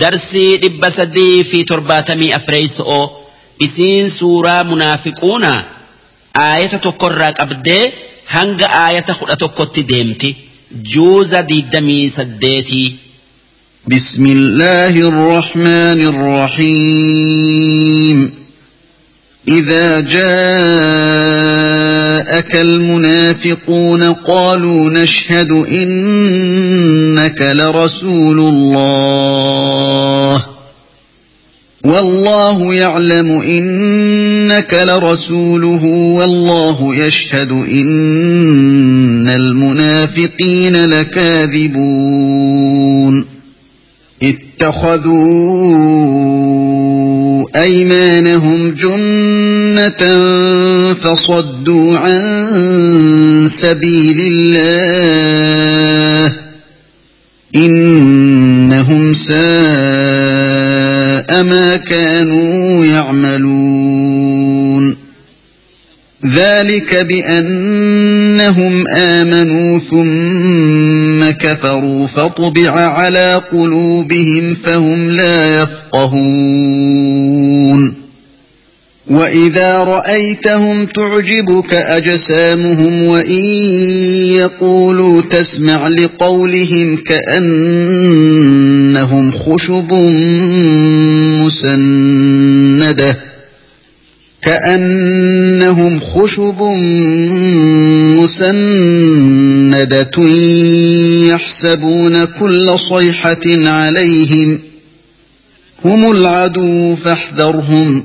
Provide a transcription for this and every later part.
darsii dhibba sadii fi torbaatamii afreeyso'oo isiin suuraa munaafiquuna aayata tokkorraa qabdee hanga aayata kudha tokkotti deemti juuza diiddamii saddeetii. بسم الله الرحمن الرحيم إذا جاءك المنافقون قالوا نشهد إنك لرسول الله. والله يعلم إنك لرسوله والله يشهد إن المنافقين لكاذبون. اتخذوا أيمانهم جنة فصدوا عن سبيل الله. إنهم ساء ما كانوا يعملون. ذلك بأنهم آمنوا ثم كفروا فطبع على قلوبهم فهم لا يفقهون. وإذا رأيتهم تعجبك أجسامهم وإن يقولوا تسمع لقولهم كأنهم خشب مسنده كأنهم خشب مسندة يحسبون كل صيحة عليهم هم العدو فاحذرهم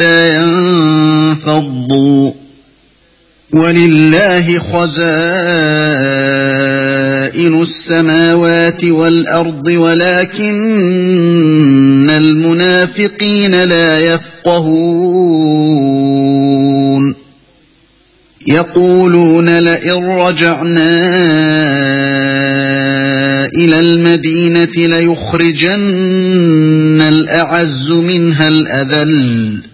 ينفضوا. ولله خزائن السماوات والأرض ولكن المنافقين لا يفقهون. يقولون لئن رجعنا إلى المدينة ليخرجن الأعز منها الأذل.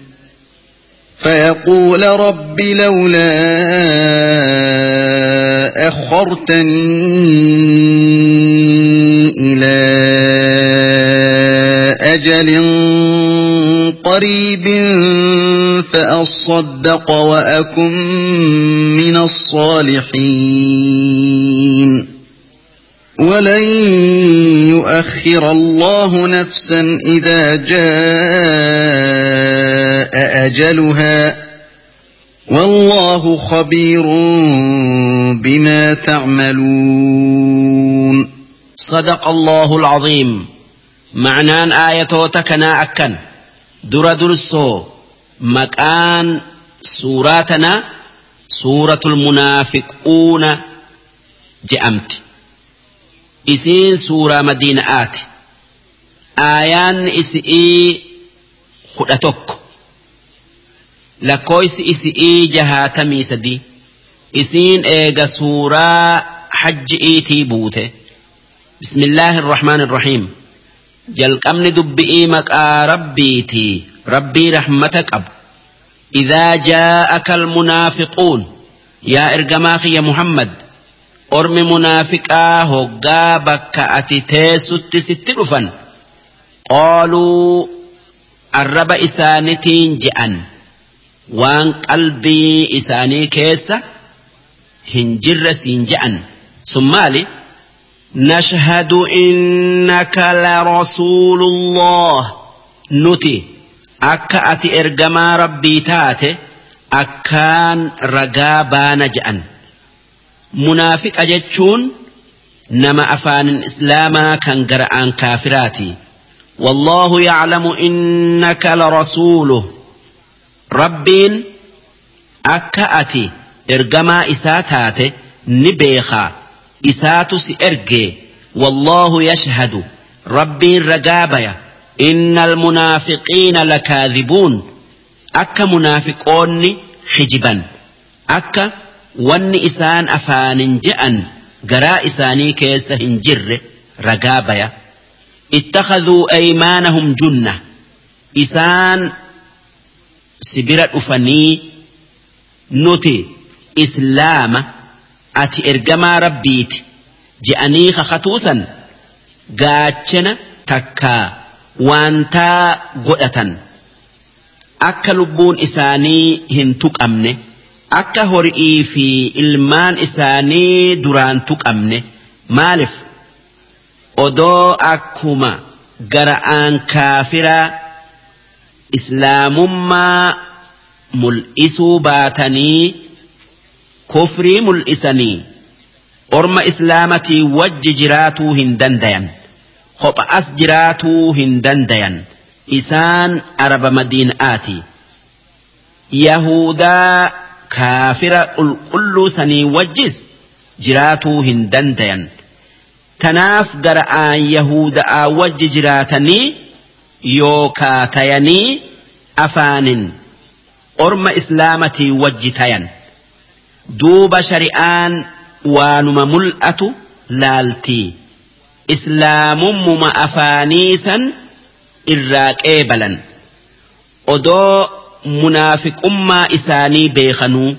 فيقول رب لولا أخرتني إلى أجل قريب فأصدق وأكن من الصالحين. ولن يؤخر الله نفسا إذا جاء أجلها والله خبير بما تعملون. صدق الله العظيم. معنان آية تكنا أكن. در درسو. مكان سوراتنا suuratul munaafiquuna je'amti isiin suuraa madiina'aati aayaan isi'ii kudha tokko lakkooysi isi'ii jahaatamii sadii isiin eega suuraa hajji'iitii buute bismillaahi irrahmaan irrahiim jalqabni dubbi'ii maqaa rabbiitii rabbii rahmata qabu إذا جاءك المنافقون يا إرجماخ يا محمد أرم منافقا هقا بك أتتيس ست قالوا الرب إسانتين جأن وان قلبي إساني كيسة هنجر سينجأن ثم نشهد إنك لرسول الله نتي ati ergamaa rabbii taate akkaan ragaa baana je'an. Munaafiqa jechuun nama afaanin islaamaa kan gara'aan kaafiraati. والله يعلم إنك لرسوله ربين أكأتي إرجما إساتات نبيخا إسات سإرجي والله يشهد ربين رقابيا إن المنافقين لكاذبون أكا منافقون حجبا أكا ون إسان أفان جأن قراء إساني كيس هنجر رقابيا اتخذوا أيمانهم جنة إسان سبرة أفني نتي إسلام أتي إرقما ربيت جأني خطوسا قاتشنا تكا waantaa godhatan. Akka lubbuun isaanii hin tuqamne. Akka horii fi ilmaan isaanii duraan tuqamne maaliif odoo akkuma gara'aan kaafiraa islaamummaa mul'isuu baatanii kufrii mul'isanii orma islaamatii wajji jiraatuu hin dandayan. kopha as jiraatuu hin dandayan isaan araba madiinaati yahudaa kaafira qulqulluu sanii wajjis jiraatuu hin dandayan tanaaf gara aan yahuda'aa wajji jiraatanii yookaa tayanii afaanin orma islaamatii wajji tayan duuba shari'aan waanuma mul'atu laaltii islaamummuma afaaniisan irraa qeebalan odoo munaafiqummaa isaanii beekanuu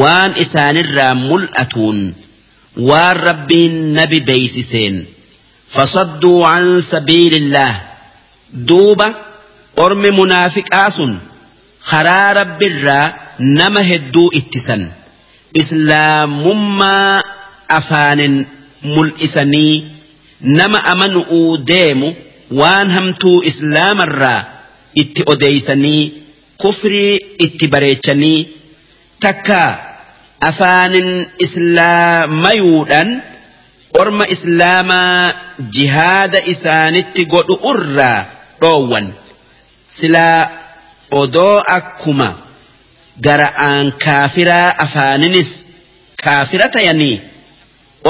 waan isaanirraa mul'atuun waan rabbiin nabi beeysiseen fasadduu an sabiilillaah duuba ormi munaafiqaa sun karaa rabbirraa nama hedduu ittisan islaamummaa afaanin mul'isanii nama amanu'uu deemu waan hamtuu islaamarraa itti odeeysanii kufrii itti bareechanii takka afaanin islaamayuudhaan orma islaamaa jihaada isaanitti godhu irraa dhoowwan silaa odoo akkuma gara'aan kaafiraa afaaninis kaafira tayanii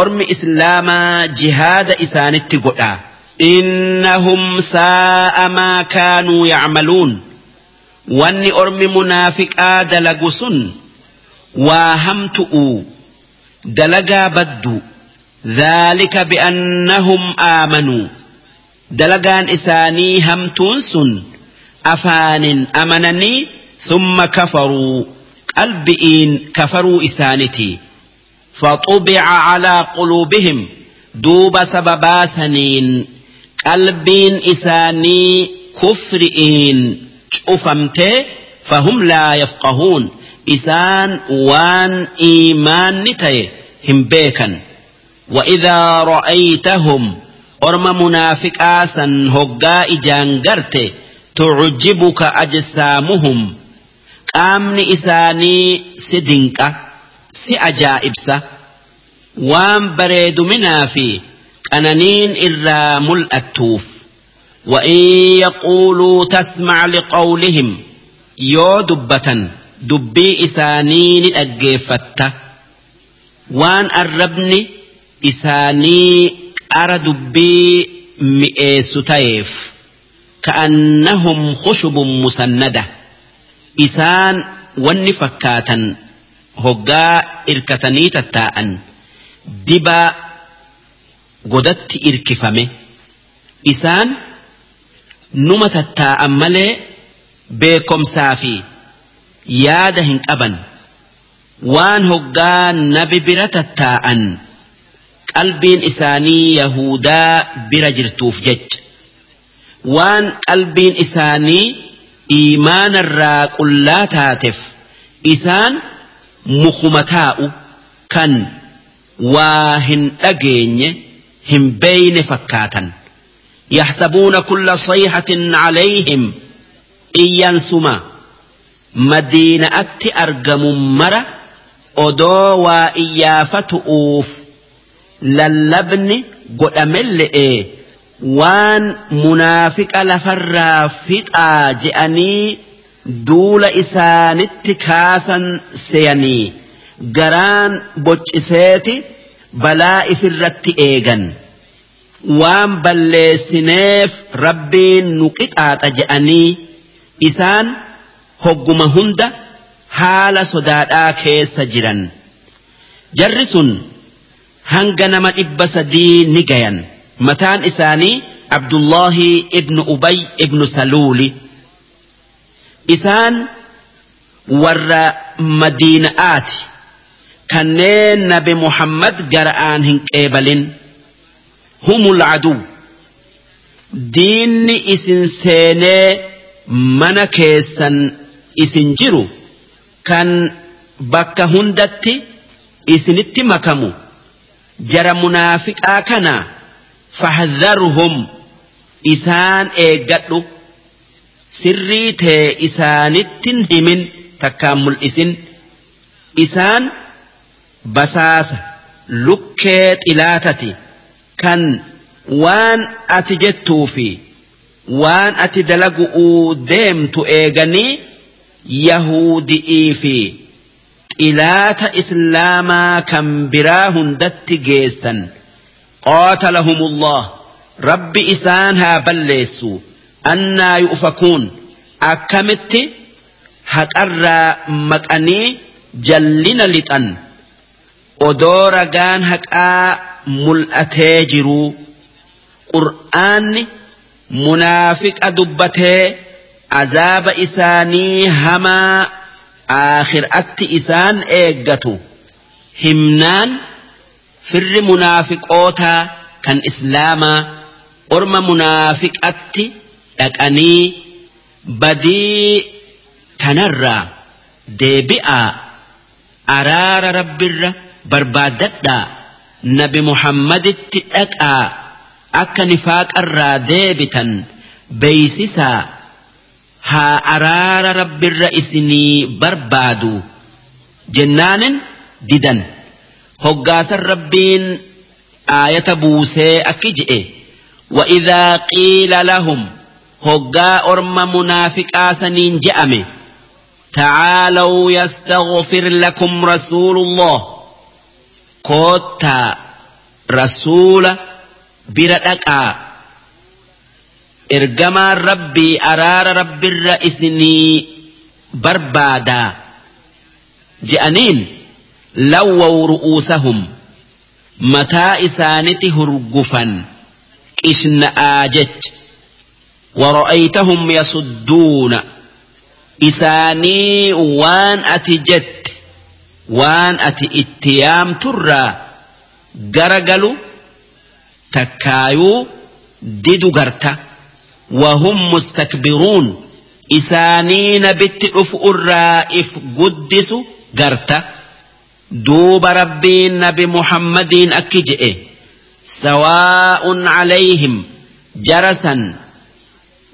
ormi islaamaa jihaada isaanitti godha innahum saa'a maa kaanuu yacmaluun wanni ormi munaafiqaa dalagu sun waa hamtu'u dalagaa baddu. ذلك بأنهم آمنوا دلقان إساني همتون سن أفان أمنني ثم كفروا قلبئين كفروا إسانتي فطبع على قلوبهم دوب سببا سنين قلبين إساني كفرئين شوفمت فهم لا يفقهون إسان وان إيمان نتي هم بيكا وإذا رأيتهم أرم منافق آسا هقا إجانجرت تعجبك أجسامهم قامن إساني سدنك si ajaa'ibsa waan bareeduminaa fi qananiin irraa mul'attuuf وإن يقولوا تسمع لقولهم يو دبة ni dhaggeeffatta waan arrabni isaanii qara dubbii mi'eessu ta'eef ka'annahum khushubun musannada isaan wanni fakkaatan hoggaa irkatanii tattaa'an dibaa godatti irkifame isaan numa tattaa'an malee beekomsaa fi yaada hin qaban. Waan hoggaa nabi bira tattaa'an qalbiin isaanii yahudaa bira jirtuuf jecha. Waan qalbiin isaanii iimaanarraa qullaa taateef isaan mukuma taa'u kan waa hin dhageenye hin beeyne fakkaatan يحسبون كل صيحة عليهم إيانسما مدينة أتي أرقم مرة أدو وإيافتؤوف للبن قدمل إيه. وان منافق لفرا فتا جأني دول إسانت كاسا سيني. قران بوچسيتي بلاء فرت إيغن. Waan balleessineef rabbiin nu qixaaxa je'anii isaan hogguma hunda haala sodaadhaa keessa jiran. Jarri sun hanga nama dhibba sadii ni gayan. Mataan isaanii abdullahi ibnu ubay ibnu saluuli. Isaan warra madiina'aati. Kanneen nabi muhammad gara'aan hin qeebalin هم العدو. دين اسن سيني من كيسن اسن جرو. كان بك هندت اسنت مكمو جرى منافق آكنا فحذرهم. إسان إيقاتلو سري تي إسانت همن تكامل إسن. إسان بساس لكيت إلاتتي. Kan waan ati jettuu fi waan ati dalagu'uu deemtu eeganii yahudi'ii fi xilaata islaamaa kan biraa hundatti geessan. Qaatalahumullah. Rabbi isaan haa balleessu. Annaa yu'fakuun akkamitti? Haqarraa maqanii jallina lixan. Odoo ragaan haqaa mul'atee jiruu qur'aanni munaafiqa dubbatee azaaba isaanii hamaa aakhiraatti isaan eeggatu. Himnaan firri munaafiqootaa kan islaamaa orma munaafiqatti dhaqanii badii tanarraa deebi'aa araara rabbirra barbaaddadhaa nabi muhammaditti dhaqaa akka nifaaqarraa deebitan beeysisaa haa araara rabbirra isinii barbaadu jennaanin didan hoggaasan rabbiin aayata buusee akki je'e وإذا قيل لهم هقا أرم منافقا سنين جأمه تعالوا يستغفر لكم رسول الله كوتا رسول بردقا إرجما ربي أرار ربي الرئيسني بربادا جأنين لووا رؤوسهم متى إسانتي هرقفا إشن آجت ورأيتهم يصدون إساني waan ati itti yaamturraa garagalu takkaayuu didu garta. Wahum mustakbiruun isaanii nabitti dhufu irraa if guddisu garta. Duuba rabbiin nabi muhammadiin akki je'e. Sawaa'un calayhim jarasan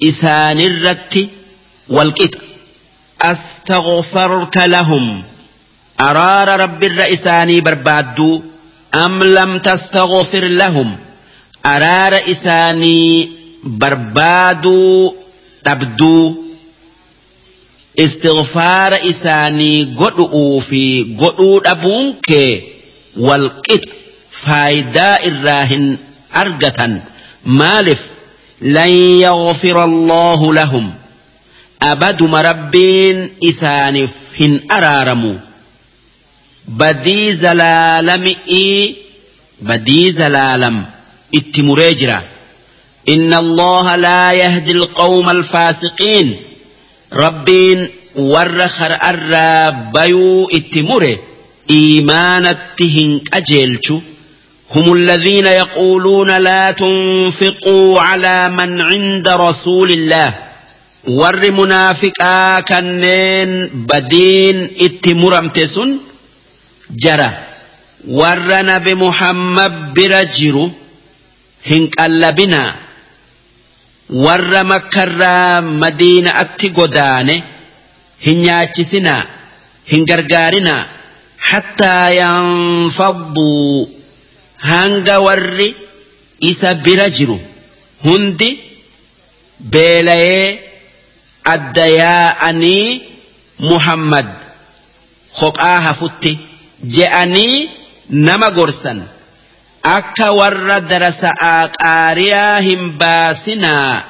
isaanirratti walqixa astaghfarta lahum. أرار رب الرئيساني بربادو أم لم تستغفر لهم؟ أرار إساني بربادو تبدو. استغفار إساني قدؤوا في قدؤوا أبونك والقط فايداء الراهن أرجة مالف لن يغفر الله لهم. أبد مربين إسانف هن أرارموا zalaalami'ii badii zalaalam itti muree jira. إن الله لا يهدي القوم الفاسقين ربين ور خرأر بيو اتمره إيمانتهن أجيلشو هم الذين يقولون لا تنفقوا على من عند رسول الله ور منافقا كنين بدين اتمرمتسن jara. Warra nabi Muhammad bira jiru hin qallabinaa. Warra makkarraa madiinaatti godaane hin nyaachisinaa hin gargaarinaa. Hattaa yanfadduu hanga warri isa bira jiru. Hundi beela'ee adda yaa'anii muhammad hoqaa hafutti. Je'anii nama gorsan. akka warra darasa'aa qaariyaa hin baasinaa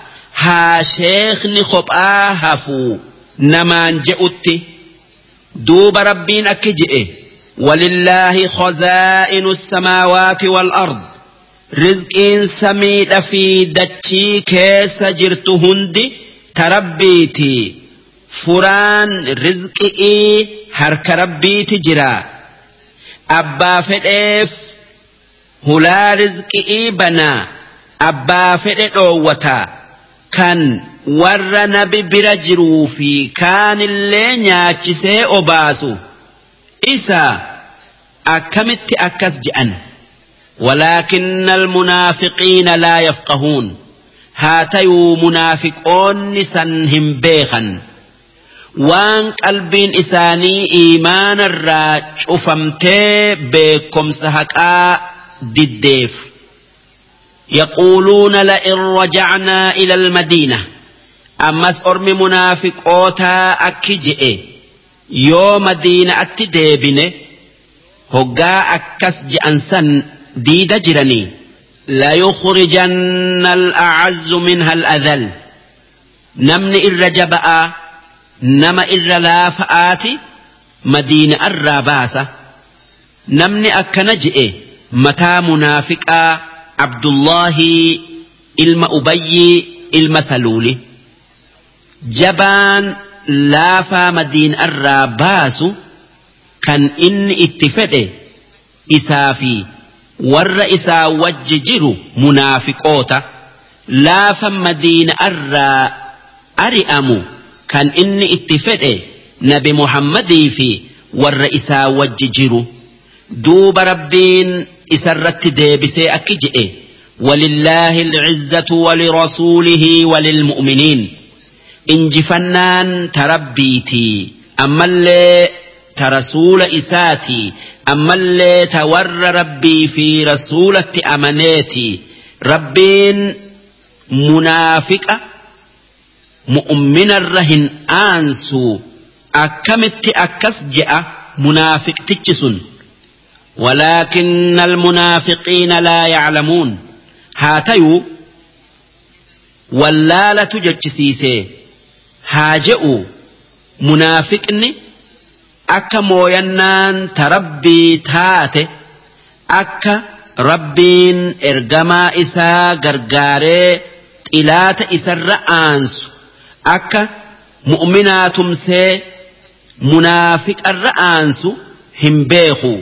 haa sheekni kophaa hafuu namaan je'utti duuba rabbiin akki je'e ولله خزائن السماوات والأرض رزقين سميد في دتشي كيس جرت هندي تربيتي فران رزقي هرك ربيتي جرا abbaa fedheef hulaa rizqii banaa abbaa fedhe dhoowwataa kan warra nabi bira jiruu fi kaanillee nyaachisee obaasu. Isa akkamitti akkas je'an? Walaakinna almunaafiqiina laa yafqahuun. Haa tayuu munaafiqoonni san hin beekan. قلبين إساني إيمان الراج أفمتي بكم سهكا diddeef rajacnaa ila almadiina ammas ormi munaafiqootaa akki je'e yoo madiina'atti deebine hoggaa akkas je'an san diida jiranii ليخرجن الأعز منها الأذل نمني إر جبأ نما إر لا فآتي مدينة الراباسة نمني أكنجئ mataa munaafiqaa abdullaahi ilma ubayyi ilma saluuli jabaan laafaa madiinarraa baasu kan inni itti fedhe isaa fi warra isaa wajji jiru munaafiqoota laafa madiinarraa ari'amu كان إني اتفقه نبي محمد في والرئيسة وججيرو دوب ربين إسرت ديبسي أكجئ ولله العزة ولرسوله وللمؤمنين إن جفنان تربيتي أما اللي ترسول إساتي أما اللي تور ربي في رسولة أمانيتي ربين منافقة mu'minarra hin aansu akkamitti akkas je'a munaafiqtichi sun? Walaakinna almunaafiqiina laa yaclamuun. Haa tayuu wallaalatu jechisiisee haa je'u munaafiqni akka mooyannaan ta rabbii taate akka rabbiin ergamaa isaa gargaaree xilaata isarra aansu. Akka mu'minaa tumsee munaafiqarra aansu hin beeku.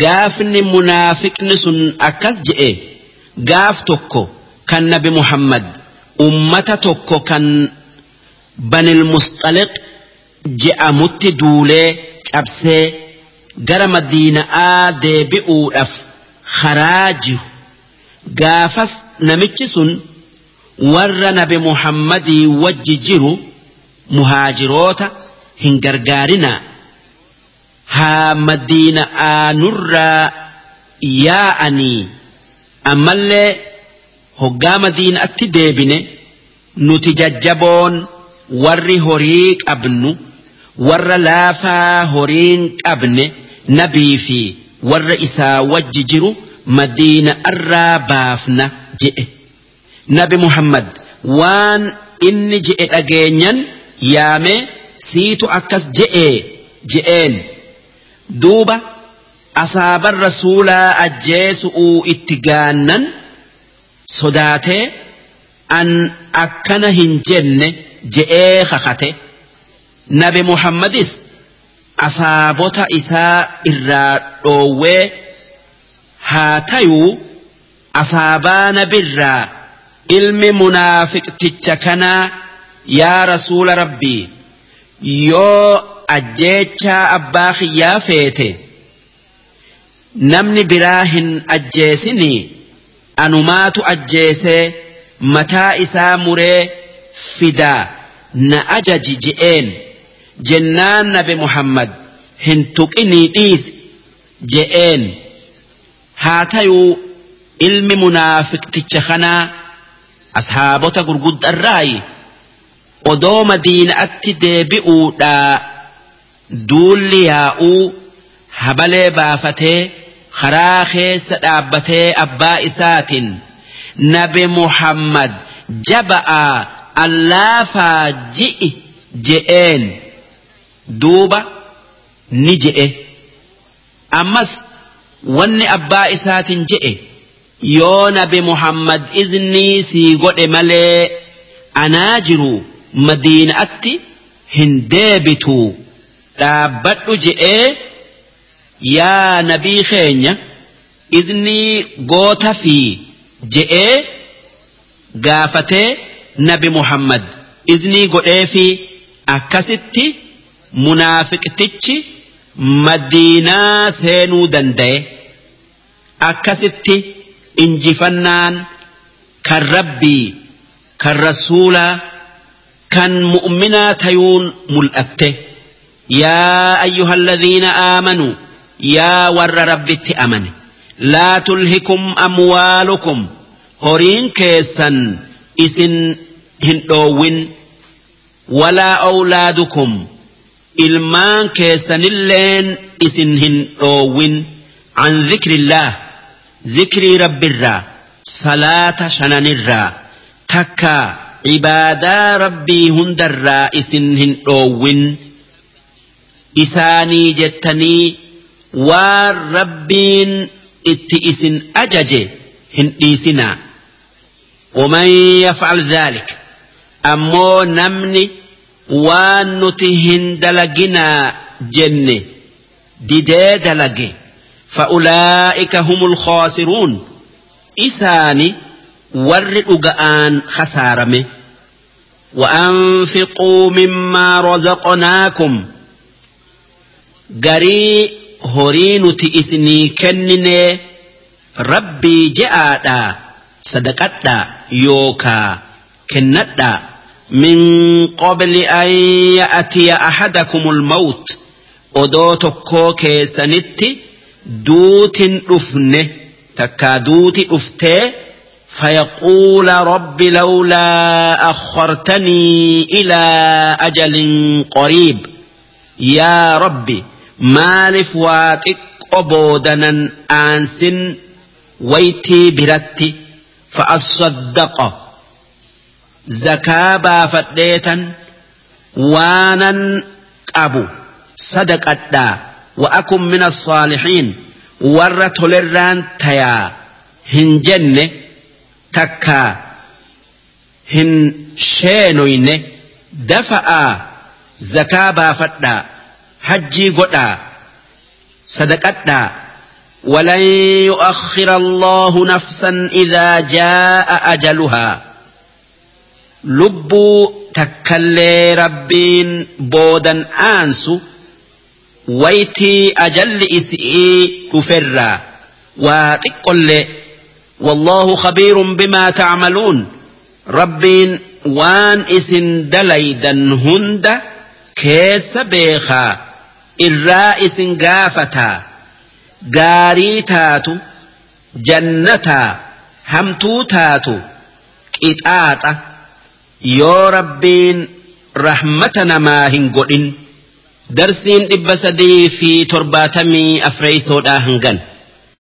Gaafni munaafiqni sun akkas je'e gaaf tokko kan nabi muhammad ummata tokko kan banil musxaliq je'amutti duulee cabsee gara madiina'aa deebi'uudhaaf karaa jiru gaafas namichi sun warra nabi muhammadii wajji jiru muhaajiroota hin gargaarinaa. Haa madiina'aa nurraa yaa'anii. Ammallee hoggaa madiina'atti deebine nuti jajjaboon warri horii qabnu warra laafaa horiin qabne nabii fi warra isaa wajji jiru madiina irraa baafna je'e nabi muhammad waan inni je'e dhageenyan yaame siitu akkas je'e je'een. Duuba asaaban rasuulaa ajjeesu'uu itti gaannan sodaatee an akkana hin jenne je'ee kakate. Nabi muhammadis asaabota isaa irraa dhoowwee haa tayuu asaabaa nabirraa ilmi munaafiqticha kanaa yaa rasuula rabbii yoo ajjeechaa abbaa kiyyaa feete namni biraa hin ajjeesinii anumaatu ajjeesee mataa isaa muree fidaa na ajaji je'een jennaan nabi muhammad hin tuqinii dhiisi je'een. Haa tayuu ilmi munaafiqticha kanaa ashaabota gurguddarraayi odoo madiinaatti deebi'uudhaa duulli yaa'uu habalee baafatee karaa keessa dhaabbatee abbaa isaatiin nabi muhammad jaba'aa allaafaa ji'i je'een. Duuba ni je'e. Ammas wanni abbaa isaatiin je'e yoo nabi muhammad iznii sii godhe malee anaa jiru madiinaatti hin deebitu. Dhaabbadhu je'ee yaa nabii keenya iznii goota fi je'ee gaafatee nabi muhammad. Iznii godhee fi akkasitti munaafiqtichi madiinaa seenuu danda'e. Akkasitti injifannaan kan rabbii kan rasuulaa kan mu'minaa tayuun mul'atte yaa ayyuha alladhiina aamanuu yaa warra rabbitti amane laa tulhikum amwaalukum horiin keessan isin hin dhoowwin walaa awlaadukum ilmaan keessanilleen isin hin dhoowwin an dhikrillaah zikrii rabbirraa salaata shananirraa takka cibaadaa rabbii hundarraa isin hin dhoowwin isaanii jettanii waan rabbiin itti isin ajaje hin dhiisinaa ومن يفعل ذلك أمو نمني وانتهن دلقنا جنة ديدي دلقي فأولئك هم الخاسرون. إساني ورد أن خسارمه وأنفقوا مما رزقناكم. قري هورين تئسني كنني. ربي جاء صدقتا يوكا كنتا. من قبل أن يأتي أحدكم الموت أدوتكو كيسنتي. دوت أفنه تكا دوت أفتي فيقول رب لولا أخرتني إلى أجل قريب يا ربي مالف واتك أبودنا أنس ويتي برتي فأصدق زكاة بافتيتا وأنا أبو صدقتا وأكن من الصالحين. ورت للران تيا. هنجن تكا. هن شينوين دفع زكاة بافتا حجي قدا. صدقتا ولن يؤخر الله نفسا إذا جاء أجلها. لب تكلي ربين بودا آنسو. ويتي أجل إسئي كفرا وتقل والله خبير بما تعملون ربين وان إسن دليدا هند كيس بيخا الرائس قافتا hamtuu taatu. Qixaaxa. Yoo rabbiin rahmata namaa hin godhin. Darsiin dhibba sadii fi torbaatamii afreeysoodhaa hangan